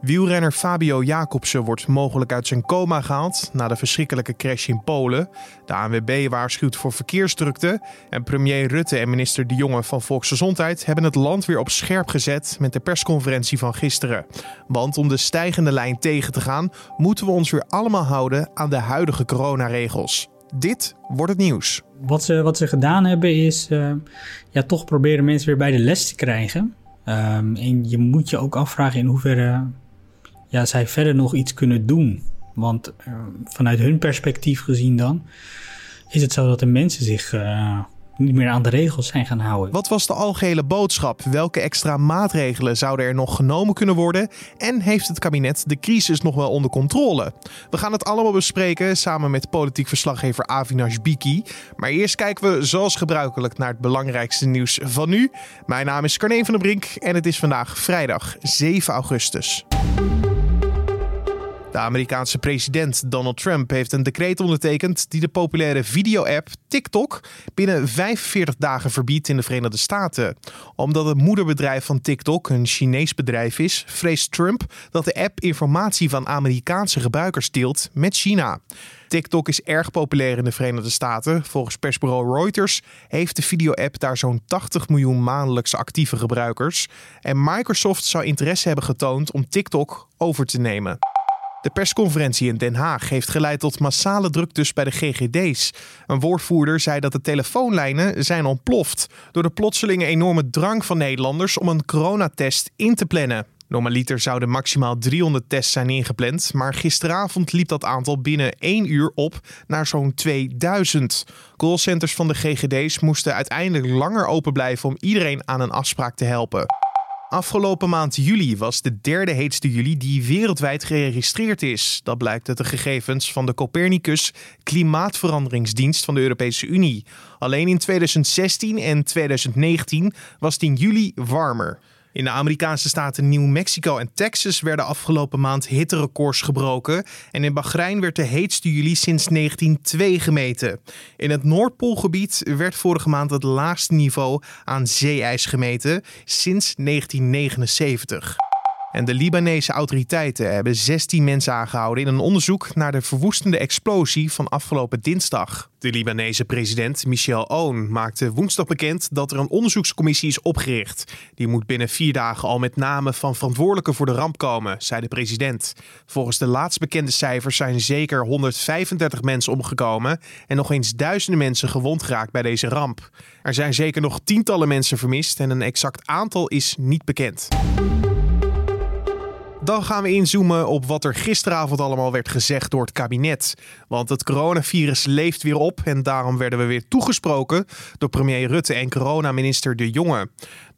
Wielrenner Fabio Jacobsen wordt mogelijk uit zijn coma gehaald na de verschrikkelijke crash in Polen. De ANWB waarschuwt voor verkeersdrukte. En premier Rutte en minister De Jonge van Volksgezondheid hebben het land weer op scherp gezet met de persconferentie van gisteren. Want om de stijgende lijn tegen te gaan, moeten we ons weer allemaal houden aan de huidige coronaregels. Dit wordt het nieuws. Wat ze, wat ze gedaan hebben is uh, ja, toch proberen mensen weer bij de les te krijgen. Um, en je moet je ook afvragen in hoeverre ja, zij verder nog iets kunnen doen. Want uh, vanuit hun perspectief gezien dan, is het zo dat de mensen zich uh, niet meer aan de regels zijn gaan houden. Wat was de algehele boodschap? Welke extra maatregelen zouden er nog genomen kunnen worden? En heeft het kabinet de crisis nog wel onder controle? We gaan het allemaal bespreken samen met politiek verslaggever Avinash Biki. Maar eerst kijken we zoals gebruikelijk naar het belangrijkste nieuws van nu. Mijn naam is Carne van der Brink en het is vandaag vrijdag 7 augustus. De Amerikaanse president Donald Trump heeft een decreet ondertekend die de populaire video-app TikTok binnen 45 dagen verbiedt in de Verenigde Staten. Omdat het moederbedrijf van TikTok een Chinees bedrijf is, vreest Trump dat de app informatie van Amerikaanse gebruikers deelt met China. TikTok is erg populair in de Verenigde Staten. Volgens persbureau Reuters heeft de video-app daar zo'n 80 miljoen maandelijkse actieve gebruikers. En Microsoft zou interesse hebben getoond om TikTok over te nemen. De persconferentie in Den Haag heeft geleid tot massale druktes bij de GGD's. Een woordvoerder zei dat de telefoonlijnen zijn ontploft door de plotselinge enorme drang van Nederlanders om een coronatest in te plannen. Normaliter zouden maximaal 300 tests zijn ingepland, maar gisteravond liep dat aantal binnen 1 uur op naar zo'n 2000. Callcenters van de GGD's moesten uiteindelijk langer open blijven om iedereen aan een afspraak te helpen. Afgelopen maand juli was de derde heetste juli die wereldwijd geregistreerd is. Dat blijkt uit de gegevens van de Copernicus Klimaatveranderingsdienst van de Europese Unie. Alleen in 2016 en 2019 was 10 juli warmer. In de Amerikaanse staten New Mexico en Texas werden afgelopen maand hitterecords gebroken. En in Bahrein werd de heetste juli sinds 1902 gemeten. In het Noordpoolgebied werd vorige maand het laagste niveau aan zeeijs gemeten sinds 1979. En de Libanese autoriteiten hebben 16 mensen aangehouden in een onderzoek naar de verwoestende explosie van afgelopen dinsdag. De Libanese president Michel Aoun maakte woensdag bekend dat er een onderzoekscommissie is opgericht. Die moet binnen vier dagen al met name van verantwoordelijken voor de ramp komen, zei de president. Volgens de laatst bekende cijfers zijn zeker 135 mensen omgekomen en nog eens duizenden mensen gewond geraakt bij deze ramp. Er zijn zeker nog tientallen mensen vermist en een exact aantal is niet bekend. Dan gaan we inzoomen op wat er gisteravond allemaal werd gezegd door het kabinet. Want het coronavirus leeft weer op en daarom werden we weer toegesproken door premier Rutte en coronaminister De Jonge.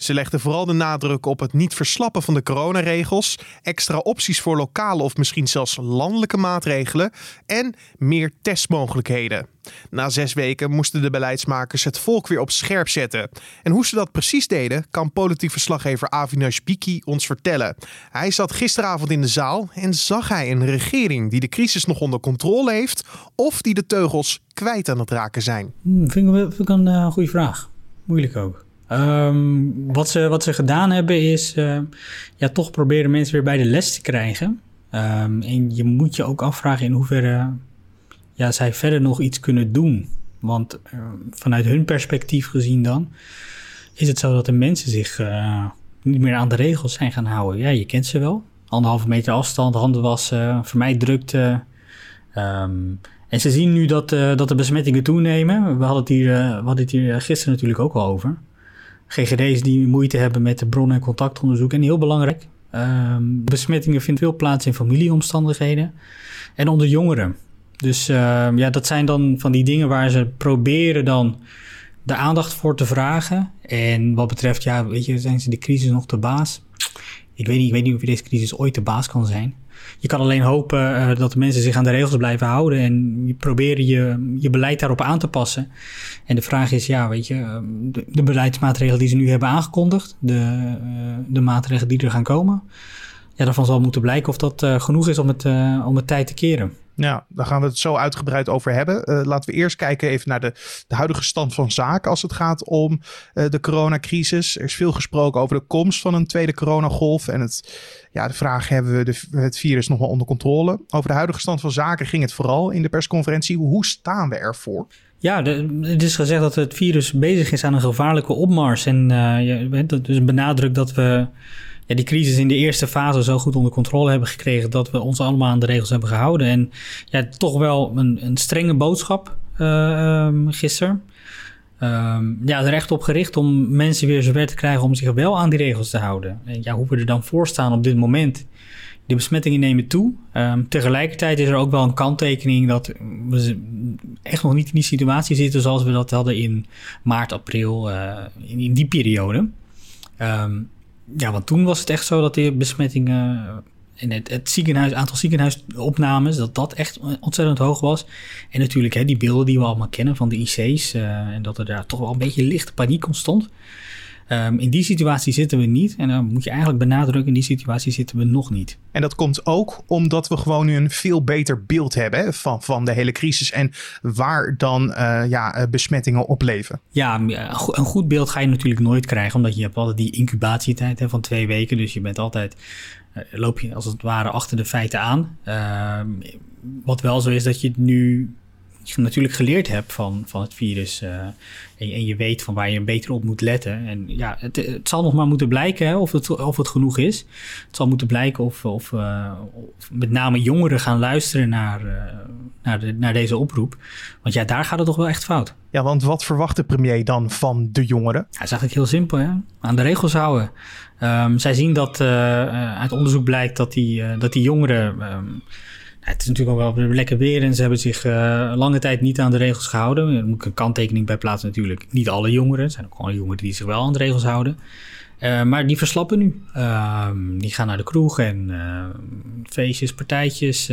Ze legden vooral de nadruk op het niet verslappen van de coronaregels, extra opties voor lokale of misschien zelfs landelijke maatregelen en meer testmogelijkheden. Na zes weken moesten de beleidsmakers het volk weer op scherp zetten. En hoe ze dat precies deden, kan politiek verslaggever Avinash Biki ons vertellen. Hij zat gisteravond in de zaal en zag hij een regering die de crisis nog onder controle heeft of die de teugels kwijt aan het raken zijn. Hmm, vind, ik, een uh, goede vraag. Moeilijk ook. Um, wat, ze, wat ze gedaan hebben is uh, ja, toch proberen mensen weer bij de les te krijgen. Um, en je moet je ook afvragen in hoeverre ja, zij verder nog iets kunnen doen. Want uh, vanuit hun perspectief gezien dan, is het zo dat de mensen zich uh, niet meer aan de regels zijn gaan houden. Ja, je kent ze wel. Anderhalve meter afstand, handen wassen, vermijd Um, en ze zien nu dat, dat de besmettingen toenemen. We hadden het hier, we hadden het hier gisteren natuurlijk ook al over. GGD's die moeite hebben met de bron- en contactonderzoek. En heel belangrijk, um, besmettingen vinden veel plaats in familieomstandigheden en onder jongeren. Dus uh, ja, dat zijn dan van die dingen waar ze proberen dan de aandacht voor te vragen. En wat betreft, ja, weet je, zijn ze de crisis nog de baas? Ik weet niet, ik weet niet of je deze crisis ooit de baas kan zijn. Je kan alleen hopen uh, dat de mensen zich aan de regels blijven houden en je proberen je, je beleid daarop aan te passen. En de vraag is, ja, weet je, ehm, de, beleidsmaatregelen die ze nu hebben aangekondigd, de, uh, de maatregelen die er gaan komen, ja, daarvan zal moeten blijken of dat genoeg is om het, om het tijd te keren. Ja, daar gaan we het zo uitgebreid over hebben. Uh, laten we eerst kijken even naar de, de huidige stand van zaken als het gaat om uh, de coronacrisis. Er is veel gesproken over de komst van een tweede coronagolf. En het, ja, de vraag, hebben we de, het virus nog wel onder controle? Over de huidige stand van zaken ging het vooral in de persconferentie. Hoe staan we ervoor? Ja, het is gezegd dat het virus bezig is aan een gevaarlijke opmars. En uh, je, dus benadrukt dat we die crisis in de eerste fase zo goed onder controle hebben gekregen dat we ons allemaal aan de regels hebben gehouden. En ja, toch wel een, een strenge boodschap uh, gisteren. Um, ja, er echt op gericht om mensen weer zover te krijgen om zich wel aan die regels te houden. En ja, hoe we er dan voor staan op dit moment. De besmettingen nemen toe. Um, tegelijkertijd is er ook wel een kanttekening dat we echt nog niet in die situatie zitten zoals we dat hadden in maart, april, uh, in, die periode. Ja, want toen was het echt zo dat de besmettingen en het, het ziekenhuis, aantal ziekenhuisopnames, dat dat echt ontzettend hoog was. En natuurlijk hè, die beelden die we allemaal kennen van de IC's uh, en dat er daar toch wel een beetje lichte paniek ontstond. Um, in die situatie zitten we niet. En dan moet je eigenlijk benadrukken, in die situatie zitten we nog niet. En dat komt ook omdat we gewoon nu een veel beter beeld hebben van, van de hele crisis en waar dan uh, ja, eh, besmettingen op leven. Ja, een goed beeld ga je natuurlijk nooit krijgen, omdat je hebt altijd die incubatietijd hè, van twee weken. Dus je bent altijd, uh, loop je als het ware achter de feiten aan. Uh, wat wel zo is dat je nu je natuurlijk geleerd hebt van, van het virus. En, en, je weet van waar je beter op moet letten. En ja, het, het zal nog maar moeten blijken hè, of, het, of het genoeg is. Het zal moeten blijken of, of, uh, of met name jongeren gaan luisteren naar, uh, naar, de, naar deze oproep. Want ja, daar gaat het toch wel echt fout. Ja, want wat verwacht de premier dan van de jongeren? Ja, dat is eigenlijk heel simpel. Hè? Aan de regels houden. Um, zij zien dat uit onderzoek blijkt dat die, dat die jongeren. Um, het is natuurlijk ook wel lekker weer en ze hebben zich uh, lange tijd niet aan de regels gehouden. Er moet een kanttekening bij plaatsen natuurlijk. Niet alle jongeren. Er zijn ook gewoon jongeren die zich wel aan de regels houden. Uh, maar die verslappen nu. Uh, die gaan naar de kroeg en uh, feestjes, partijtjes.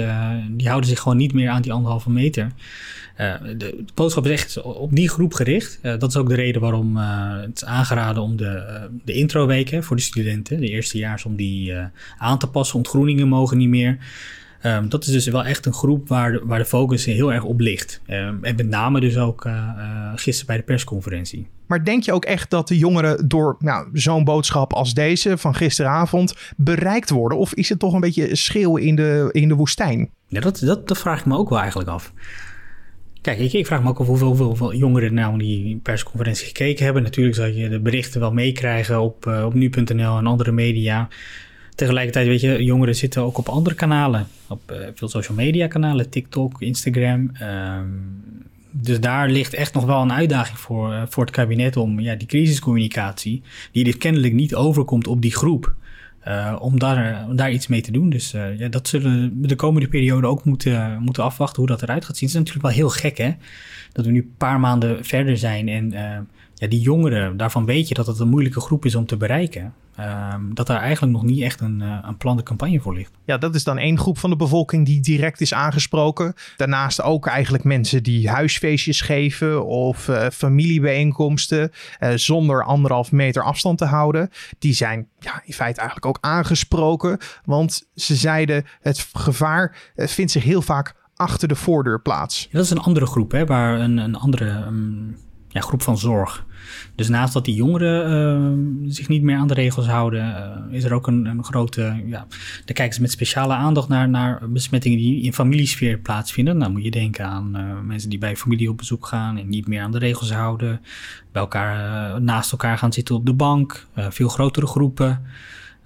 die houden zich gewoon niet meer aan die anderhalve meter. De, de, boodschap is echt op die groep gericht. dat is ook de reden waarom het is aangeraden om de, de introweken voor de studenten, de eerstejaars, om die aan te passen. Ontgroeningen mogen niet meer. Um, dat is dus wel echt een groep waar de, waar de focus heel erg op ligt. Um, en met name dus ook uh, uh, gisteren bij de persconferentie. Maar denk je ook echt dat de jongeren door nou, zo'n boodschap als deze van gisteravond bereikt worden? Of is het toch een beetje schreeuw in de, in de woestijn? Ja, dat, dat, dat vraag ik me ook wel eigenlijk af. Kijk, ik, ik, vraag me ook af hoeveel, hoeveel, jongeren nou die persconferentie gekeken hebben. Natuurlijk zal je de berichten wel meekrijgen op, uh, op nu.nl en andere media. Tegelijkertijd, weet je, jongeren zitten ook op andere kanalen. Op uh, veel social media kanalen, TikTok, Instagram. Um, dus daar ligt echt nog wel een uitdaging voor, uh, voor het kabinet om ja, die crisiscommunicatie, die dit kennelijk niet overkomt op die groep, uh, om daar, daar iets mee te doen. Dus ja, dat zullen we de komende periode ook moeten, moeten afwachten hoe dat eruit gaat zien. Het is natuurlijk wel heel gek, hè? Dat we nu een paar maanden verder zijn en ja, die jongeren, daarvan weet je dat het een moeilijke groep is om te bereiken. Um, dat daar eigenlijk nog niet echt een, uh, een plande campagne voor ligt. Ja, dat is dan één groep van de bevolking die direct is aangesproken. Daarnaast ook eigenlijk mensen die huisfeestjes geven of uh, familiebijeenkomsten uh, zonder anderhalf meter afstand te houden. Die zijn ja, in feite eigenlijk ook aangesproken. Want ze zeiden het gevaar vindt zich heel vaak achter de voordeur plaats. Ja, dat is een andere groep, hè, waar een, een andere um, ja, groep van zorg dus naast dat die jongeren uh, zich niet meer aan de regels houden, uh, is er ook een, een grote. Ja, daar kijken ze met speciale aandacht naar, naar besmettingen die in familiesfeer plaatsvinden. Dan nou, moet je denken aan uh, mensen die bij familie op bezoek gaan en niet meer aan de regels houden, bij elkaar naast elkaar gaan zitten op de bank, veel grotere groepen.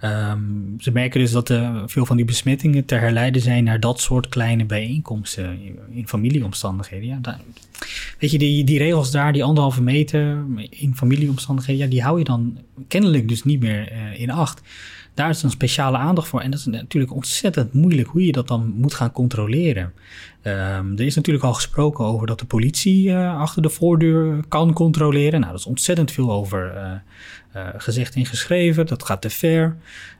Um, ze merken dus dat uh, veel van die besmettingen te herleiden zijn naar dat soort kleine bijeenkomsten in, familieomstandigheden. Ja, weet je, die, die regels daar, die anderhalve meter in familieomstandigheden, ja, die hou je dan kennelijk dus niet meer uh, in acht. Daar is een speciale aandacht voor. En dat is natuurlijk ontzettend moeilijk hoe je dat dan moet gaan controleren. Um, er is natuurlijk al gesproken over dat de politie uh, achter de voordeur kan controleren. Nou, dat is ontzettend veel over uh, uh, gezegd en geschreven. Dat gaat te ver.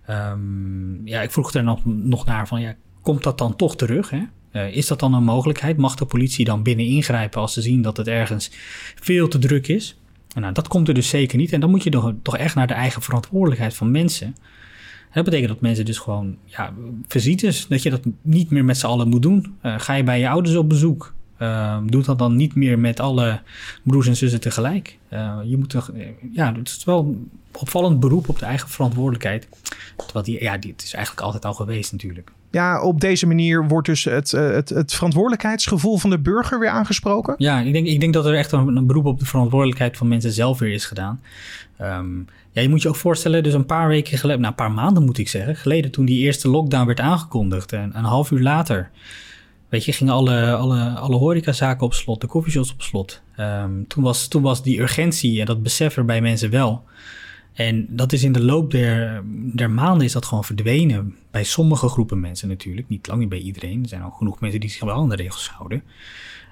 Um, ja, ik vroeg er nog, nog naar van, ja, komt dat dan toch terug? Hè? Is dat dan een mogelijkheid? Mag de politie dan binnen ingrijpen als ze zien dat het ergens veel te druk is? Nou, dat komt er dus zeker niet. En dan moet je toch, toch echt naar de eigen verantwoordelijkheid van mensen. Dat betekent dat mensen dus gewoon ja, visites, dat je dat niet meer met z'n allen moet doen. Uh, ga je bij je ouders op bezoek, uh, doe dat dan niet meer met alle broers en zussen tegelijk. Uh, je moet toch, ja, het is wel een opvallend beroep op de eigen verantwoordelijkheid. Terwijl die, ja, die, het is eigenlijk altijd al geweest natuurlijk. Ja, op deze manier wordt dus het, het, het verantwoordelijkheidsgevoel van de burger weer aangesproken? Ja, ik denk, ik denk dat er echt een, beroep op de verantwoordelijkheid van mensen zelf weer is gedaan. Um, ja, je moet je ook voorstellen, dus een paar weken geleden, nou een paar maanden moet ik zeggen, geleden toen die eerste lockdown werd aangekondigd en een half uur later, weet je, gingen alle, alle, alle horecazaken op slot, de koffieshops op slot. Um, toen, was, toen was die urgentie en dat besef er bij mensen wel. En dat is in de loop der, der maanden is dat gewoon verdwenen. Bij sommige groepen mensen natuurlijk, niet lang niet bij iedereen. Er zijn ook genoeg mensen die zich wel aan de regels houden.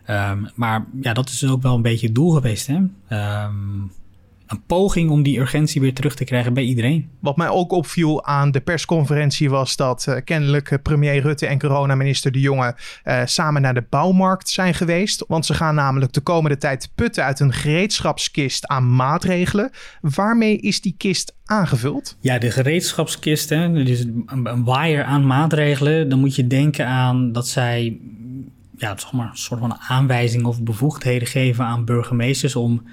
Um, maar ja, dat is dus ook wel een beetje het doel geweest. Hè? Um, een poging om die urgentie weer terug te krijgen bij iedereen. Wat mij ook opviel aan de persconferentie was dat uh, kennelijk premier Rutte en coronaminister De Jonge uh, samen naar de bouwmarkt zijn geweest. Want ze gaan namelijk de komende tijd putten uit een gereedschapskist aan maatregelen. Waarmee is die kist aangevuld? Ja, de gereedschapskist, hè, dus een, een waaier aan maatregelen. Dan moet je denken aan dat zij ja, zeg maar, een soort van aanwijzing of bevoegdheden geven aan burgemeesters om,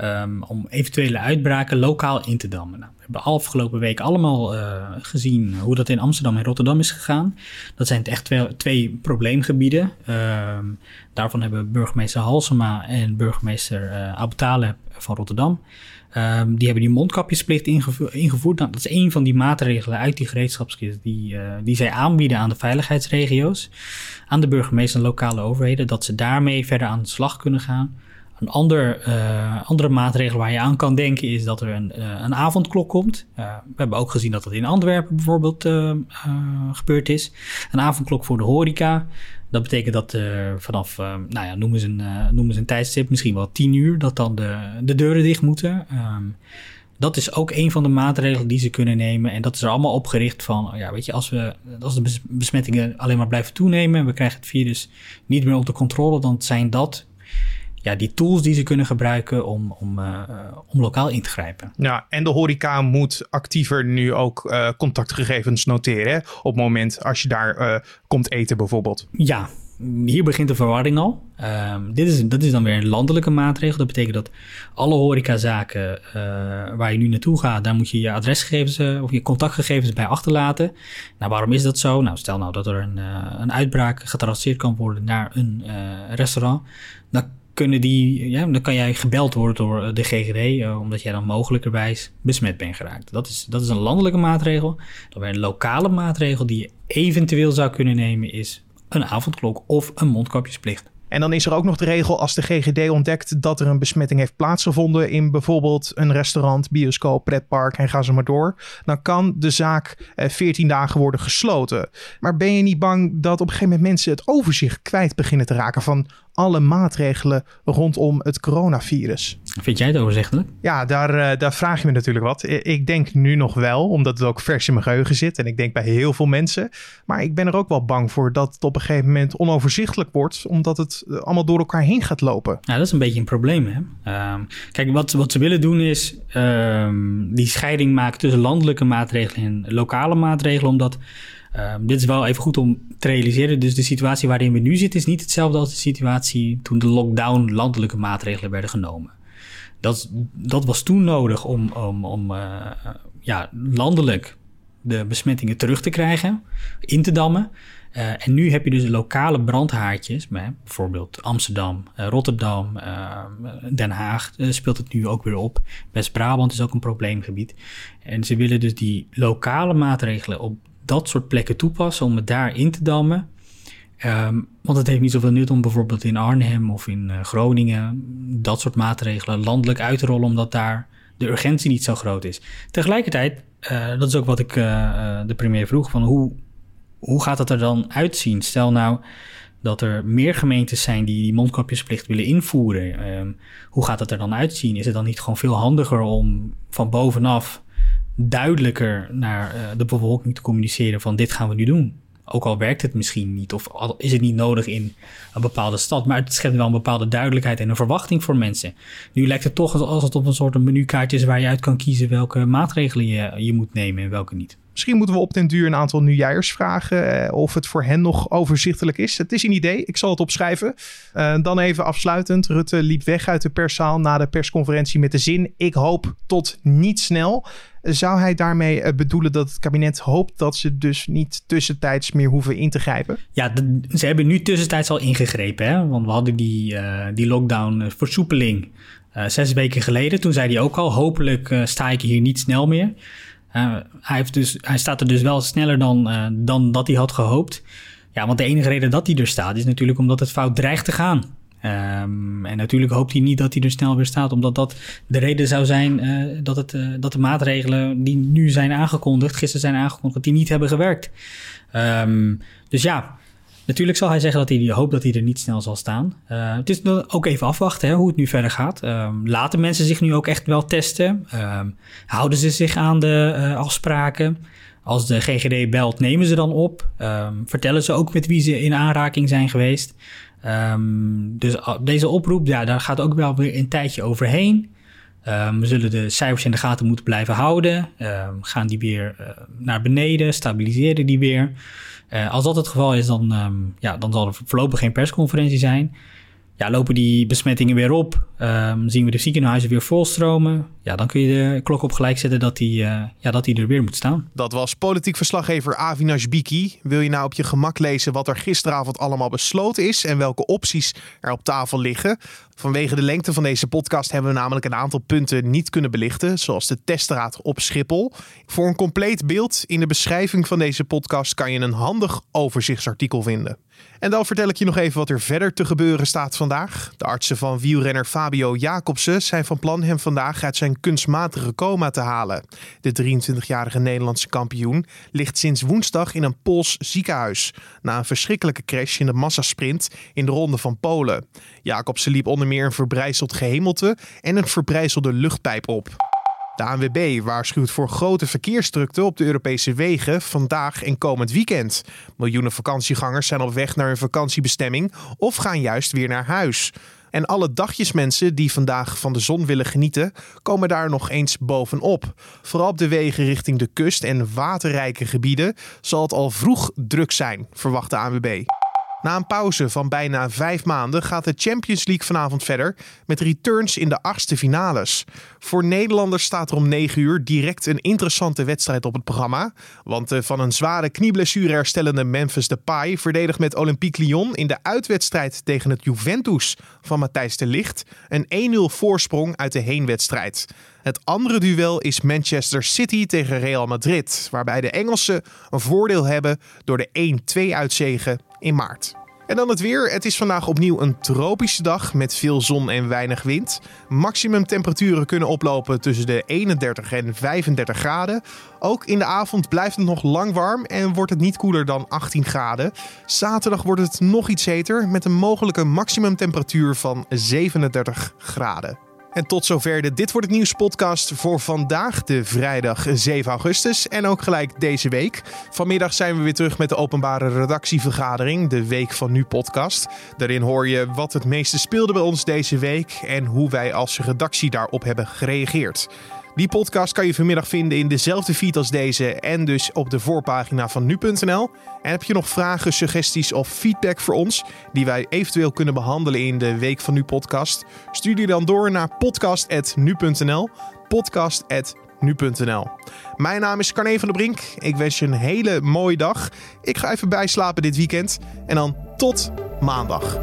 um, om eventuele uitbraken lokaal in te dammen. Hebben afgelopen week allemaal uh, gezien hoe dat in Amsterdam en Rotterdam is gegaan. Dat zijn echt twee, probleemgebieden. Um, daarvan hebben burgemeester Halsema en burgemeester uh, van Rotterdam Um, die hebben die mondkapjesplicht ingevoerd. Nou, dat is een van die maatregelen uit die gereedschapskist die, uh, die zij aanbieden aan de veiligheidsregio's, aan de burgemeester en lokale overheden, dat ze daarmee verder aan de slag kunnen gaan. Een ander, uh, andere maatregel waar je aan kan denken is dat er een, uh, een avondklok komt. Uh, we hebben ook gezien dat dat in Antwerpen bijvoorbeeld gebeurd is. Een avondklok voor de horeca. Dat betekent dat vanaf, nou ja, noemen ze, een, noemen ze een tijdstip, misschien wel tien uur, dat dan de, de deuren dicht moeten. Um, dat is ook een van de maatregelen die ze kunnen nemen. En dat is er allemaal opgericht van, ja, weet je, als, we, als de besmettingen alleen maar blijven toenemen en we krijgen het virus niet meer onder controle, dan zijn dat ja, die tools die ze kunnen gebruiken om, om, uh, om lokaal in te grijpen. Ja, en de horeca moet actiever nu ook uh, contactgegevens noteren. Op het moment als je daar uh, komt eten bijvoorbeeld. Ja, hier begint de verwarring al. Um, dit is, dat is dan weer een landelijke maatregel. Dat betekent dat alle horecazaken uh, waar je nu naartoe gaat, daar moet je je adresgegevens of je contactgegevens bij achterlaten. Nou, waarom is dat zo? Nou, stel nou dat er een, uh, een uitbraak getraceerd kan worden naar een restaurant. Dan kunnen die, ja, dan kan jij gebeld worden door de GGD, uh, omdat jij dan mogelijkerwijs besmet bent geraakt. Dat is, dat is een landelijke maatregel. Dan weer een lokale maatregel die je eventueel zou kunnen nemen is een avondklok of een mondkapjesplicht. En dan is er ook nog de regel als de GGD ontdekt dat er een besmetting heeft plaatsgevonden in bijvoorbeeld een restaurant, bioscoop, pretpark en ga zo maar door. Dan kan de zaak 14 eh, dagen worden gesloten. Maar ben je niet bang dat op een gegeven moment mensen het overzicht kwijt beginnen te raken van alle maatregelen rondom het coronavirus. Vind jij het overzichtelijk? Ja, daar, uh, daar vraag je me natuurlijk wat. Ik denk nu nog wel, omdat het ook vers in mijn geheugen zit. En ik denk bij heel veel mensen. Maar ik ben er ook wel bang voor dat het op een gegeven moment onoverzichtelijk wordt. Omdat het eh, allemaal door elkaar heen gaat lopen. Ja, dat is een beetje een probleem. Hè? Um, kijk, wat, wat ze willen doen is um, die scheiding maken tussen landelijke maatregelen en lokale maatregelen. Omdat Um, dit is wel even goed om te realiseren. Dus de situatie waarin we nu zitten is niet hetzelfde als de situatie toen de lockdown landelijke maatregelen werden genomen. Dat, dat was toen nodig om, om, om uh, ja, landelijk de besmettingen terug te krijgen, in te dammen. Uh, en nu heb je dus lokale brandhaartjes, bijvoorbeeld Amsterdam, uh, Rotterdam, uh, Den Haag speelt het nu ook weer op. West-Brabant is ook een probleemgebied. En ze willen dus die lokale maatregelen op dat soort plekken toepassen om het daar in te dammen. Um, want het heeft niet zoveel nut om bijvoorbeeld in Arnhem of in uh, Groningen dat soort maatregelen landelijk uit te rollen, omdat daar de urgentie niet zo groot is. Tegelijkertijd, uh, dat is ook wat ik uh, de premier vroeg, van hoe, hoe gaat het er dan uitzien? Stel nou dat er meer gemeentes zijn die die mondkapjesplicht willen invoeren. Um, hoe gaat het er dan uitzien? Is het dan niet gewoon veel handiger om van bovenaf duidelijker naar uh, de bevolking te communiceren van dit gaan we nu doen. Ook al werkt het misschien niet of is het niet nodig in een bepaalde stad, maar het schept wel een bepaalde duidelijkheid en een verwachting voor mensen. Nu lijkt het toch als het op een soort menukaart is waar je uit kan kiezen welke maatregelen je, je moet nemen en welke niet. Misschien moeten we op den duur een aantal nieuwjaars vragen of het voor hen nog overzichtelijk is. Het is een idee, ik zal het opschrijven. dan even afsluitend. Rutte liep weg uit de perszaal na de persconferentie met de zin: Ik hoop tot niet snel. Zou hij daarmee eh, bedoelen dat het kabinet hoopt dat ze dus niet tussentijds meer hoeven in te grijpen? Ja, ze hebben nu tussentijds al ingegrepen. Hè? Want we hadden die, die lockdown-versoepeling zes weken geleden. Toen zei hij ook al: hopelijk sta ik hier niet snel meer. Hij, dus, hij staat er dus wel sneller dan, dan dat hij had gehoopt. Ja, want de enige reden dat hij er staat is natuurlijk omdat het fout dreigt te gaan. Um, en natuurlijk hoopt hij niet dat hij er snel weer staat, omdat dat de reden zou zijn uh, dat, het, uh, dat de maatregelen die nu zijn aangekondigd, gisteren zijn aangekondigd, die niet hebben gewerkt. Um, dus ja, natuurlijk zal hij zeggen dat hij hoopt dat hij er niet snel zal staan. Uh, het is ook even afwachten hè, hoe het nu verder gaat. Um, laten mensen zich nu ook echt wel testen? houden ze zich aan de afspraken? Als de GGD belt, nemen ze dan op? vertellen ze ook met wie ze in aanraking zijn geweest? Dus deze oproep, ja, daar gaat ook wel weer een tijdje overheen. We zullen de cijfers in de gaten moeten blijven houden. Gaan die weer uh, naar beneden, stabiliseren die weer. Uh, als dat het geval is, dan, ja, dan zal er voorlopig geen persconferentie zijn ja, lopen die besmettingen weer op, um, zien we de ziekenhuizen weer volstromen. Ja, dan kun je de klok op gelijk zetten dat die, uh, ja, dat die er weer moet staan. Dat was politiek verslaggever Avinash Biki. Wil je nou op je gemak lezen wat er gisteravond allemaal besloten is en welke opties er op tafel liggen? Vanwege de lengte van deze podcast hebben we namelijk een aantal punten niet kunnen belichten, zoals de teststraat op Schiphol. Voor een compleet beeld in de beschrijving van deze podcast kan je een handig overzichtsartikel vinden. En dan vertel ik je nog even wat er verder te gebeuren staat vandaag. De artsen van wielrenner Fabio Jacobsen zijn van plan hem vandaag uit zijn kunstmatige coma te halen. De 23-jarige Nederlandse kampioen ligt sinds woensdag in een Pools ziekenhuis na een verschrikkelijke crash in de massasprint in de ronde van Polen. Jacobsen liep onder meer een verbrijzeld gehemelte en een verbrijzelde luchtpijp op. De ANWB waarschuwt voor grote verkeersdrukte op de Europese wegen vandaag en komend weekend. Miljoenen vakantiegangers zijn op weg naar hun vakantiebestemming of gaan juist weer naar huis. En alle dagjesmensen die vandaag van de zon willen genieten, komen daar nog eens bovenop. Vooral op de wegen richting de kust en waterrijke gebieden zal het al vroeg druk zijn, verwacht de ANWB. Na een pauze van bijna vijf maanden gaat de Champions League vanavond verder met returns in de achtste finales. Voor Nederlanders staat er om 9 uur direct een interessante wedstrijd op het programma. Want de van een zware knieblessure herstellende Memphis Depay verdedigt met Olympique Lyon in de uitwedstrijd tegen het Juventus van Matthijs de Ligt een 1-0 voorsprong uit de heenwedstrijd. Het andere duel is Manchester City tegen Real Madrid, waarbij de Engelsen een voordeel hebben door de 1-2 uitzegen in maart. En dan het weer. Het is vandaag opnieuw een tropische dag met veel zon en weinig wind. Maximum temperaturen kunnen oplopen tussen de 31 en 35 graden. Ook in de avond blijft het nog lang warm en wordt het niet koeler dan 18 graden. Zaterdag wordt het nog iets heter met een mogelijke maximumtemperatuur van 37 graden. En tot zover de Dit Wordt Het Nieuws podcast voor vandaag, de vrijdag 7 augustus. En ook gelijk deze week. Vanmiddag zijn we weer terug met de openbare redactievergadering, de Week van Nu podcast. Daarin hoor je wat het meeste speelde bij ons deze week en hoe wij als redactie daarop hebben gereageerd. Die podcast kan je vanmiddag vinden in dezelfde feed als deze en dus op de voorpagina van nu.nl. En heb je nog vragen, suggesties of feedback voor ons die wij eventueel kunnen behandelen in de Week van Nu podcast? Stuur die dan door naar podcast.nu.nl. Podcast.nu.nl. Mijn naam is Carne van der Brink. Ik wens je een hele mooie dag. Ik ga even bijslapen dit weekend en dan tot maandag.